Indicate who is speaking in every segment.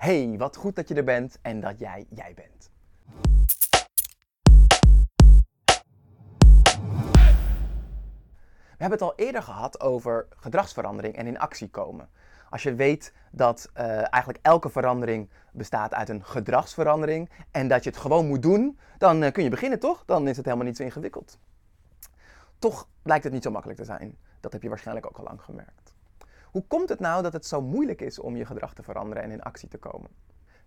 Speaker 1: Hey, wat goed dat je er bent en dat jij jij bent. We hebben het al eerder gehad over gedragsverandering en in actie komen. Als je weet dat uh, eigenlijk elke verandering bestaat uit een gedragsverandering en dat je het gewoon moet doen, dan uh, kun je beginnen toch? Dan is het helemaal niet zo ingewikkeld. Toch lijkt het niet zo makkelijk te zijn. Dat heb je waarschijnlijk ook al lang gemerkt. Hoe komt het nou dat het zo moeilijk is om je gedrag te veranderen en in actie te komen?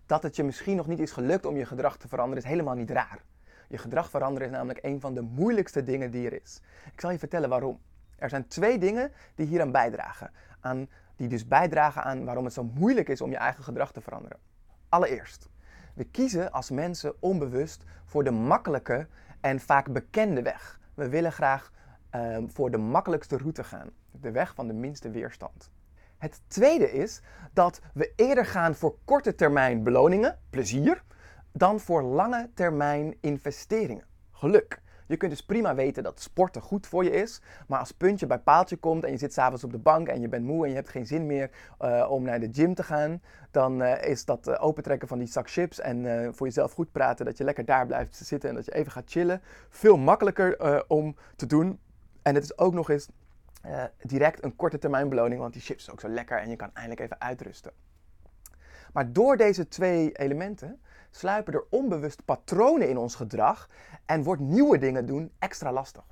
Speaker 1: Dat het je misschien nog niet is gelukt om je gedrag te veranderen is helemaal niet raar. Je gedrag veranderen is namelijk een van de moeilijkste dingen die er is. Ik zal je vertellen waarom. Er zijn twee dingen die hieraan bijdragen. Aan, die dus bijdragen aan waarom het zo moeilijk is om je eigen gedrag te veranderen. Allereerst, we kiezen als mensen onbewust voor de makkelijke en vaak bekende weg. We willen graag uh, voor de makkelijkste route gaan. De weg van de minste weerstand. Het tweede is dat we eerder gaan voor korte termijn beloningen, plezier, dan voor lange termijn investeringen, geluk. Je kunt dus prima weten dat sporten goed voor je is. Maar als puntje bij paaltje komt en je zit s'avonds op de bank en je bent moe en je hebt geen zin meer uh, om naar de gym te gaan. Dan uh, is dat uh, opentrekken van die zak chips en voor jezelf goed praten dat je lekker daar blijft zitten en dat je even gaat chillen. Veel makkelijker om te doen. En het is ook nog eens direct een korte termijn beloning, want die chips is ook zo lekker en je kan eindelijk even uitrusten. Maar door deze twee elementen sluipen er onbewust patronen in ons gedrag en wordt nieuwe dingen doen extra lastig.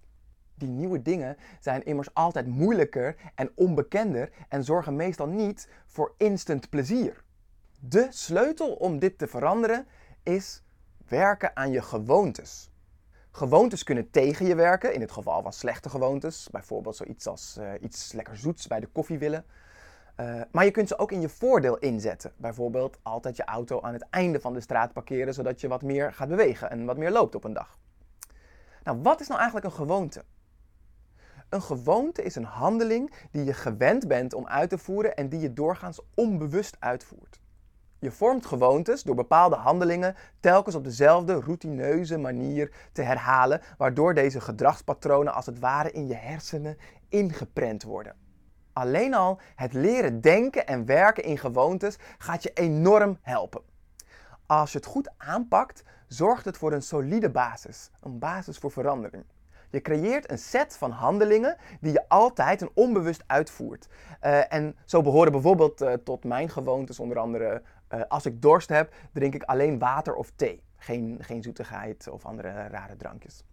Speaker 1: Die nieuwe dingen zijn immers altijd moeilijker en onbekender en zorgen meestal niet voor instant plezier. De sleutel om dit te veranderen is werken aan je gewoontes. Gewoontes kunnen tegen je werken, in het geval van slechte gewoontes, bijvoorbeeld zoiets als uh, iets lekker zoets bij de koffie willen. Uh, maar je kunt ze ook in je voordeel inzetten. Bijvoorbeeld altijd je auto aan het einde van de straat parkeren, zodat je wat meer gaat bewegen en wat meer loopt op een dag. Nou, wat is nou eigenlijk een gewoonte? Een gewoonte is een handeling die je gewend bent om uit te voeren en die je doorgaans onbewust uitvoert. Je vormt gewoontes door bepaalde handelingen telkens op dezelfde routineuze manier te herhalen, waardoor deze gedragspatronen als het ware in je hersenen ingeprent worden. Alleen al het leren denken en werken in gewoontes gaat je enorm helpen. Als je het goed aanpakt, zorgt het voor een solide basis, een basis voor verandering. Je creëert een set van handelingen die je altijd en onbewust uitvoert. Uh, en zo behoren bijvoorbeeld uh, tot mijn gewoontes onder andere, uh, als ik dorst heb, drink ik alleen water of thee. Geen, geen zoetigheid of andere rare drankjes.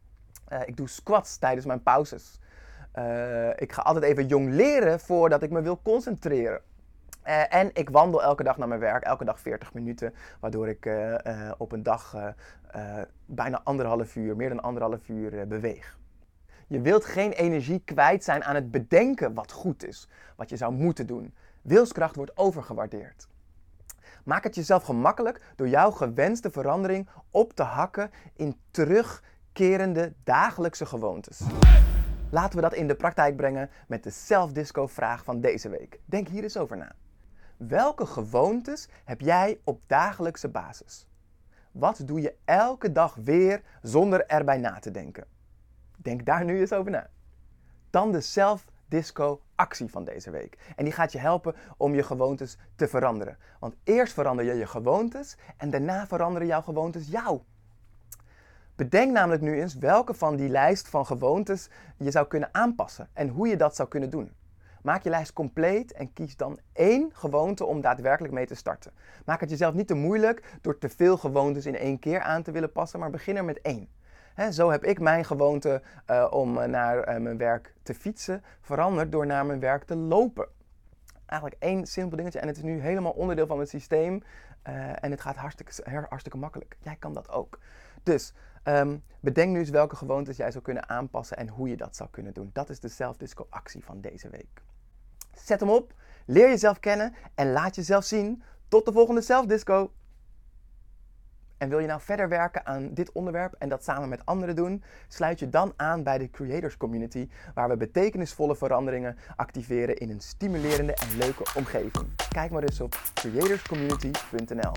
Speaker 1: ik doe squats tijdens mijn pauzes. Uh, ik ga altijd even jong leren voordat ik me wil concentreren. En ik wandel elke dag naar mijn werk, elke dag 40 minuten, waardoor ik op een dag bijna anderhalf uur, meer dan anderhalf uur beweeg. Je wilt geen energie kwijt zijn aan het bedenken wat goed is, wat je zou moeten doen. Wilskracht wordt overgewaardeerd. Maak het jezelf gemakkelijk door jouw gewenste verandering op te hakken in terugkerende dagelijkse gewoontes. Laten we dat in de praktijk brengen met de self-disco vraag van deze week. Denk hier eens over na. Welke gewoontes heb jij op dagelijkse basis? Wat doe je elke dag weer zonder erbij na te denken? Denk daar nu eens over na. Dan de self-disco actie van deze week. En die gaat je helpen om je gewoontes te veranderen. Want eerst verander je je gewoontes en daarna veranderen jouw gewoontes jou. Bedenk namelijk nu eens welke van die lijst van gewoontes je zou kunnen aanpassen en hoe je dat zou kunnen doen. Maak je lijst compleet en kies dan één gewoonte om daadwerkelijk mee te starten. Maak het jezelf niet te moeilijk door te veel gewoontes in één keer aan te willen passen, maar begin er met één. Zo heb ik mijn gewoonte uh, om eh, naar uh, mijn werk te fietsen veranderd door naar mijn werk te lopen. Eigenlijk één simpel dingetje en het is nu helemaal onderdeel van het systeem en het gaat hartstikke, hartstikke makkelijk. Jij kan dat ook. Dus Um, bedenk nu eens welke gewoontes jij zou kunnen aanpassen en hoe je dat zou kunnen doen. Dat is de self-disco actie van deze week. Zet hem op, leer jezelf kennen en laat jezelf zien. Tot de volgende self-disco. En wil je nou verder werken aan dit onderwerp en dat samen met anderen doen? Sluit je dan aan bij de Creators Community, waar we betekenisvolle veranderingen activeren in een stimulerende en leuke omgeving. Kijk maar eens op creatorscommunity.nl.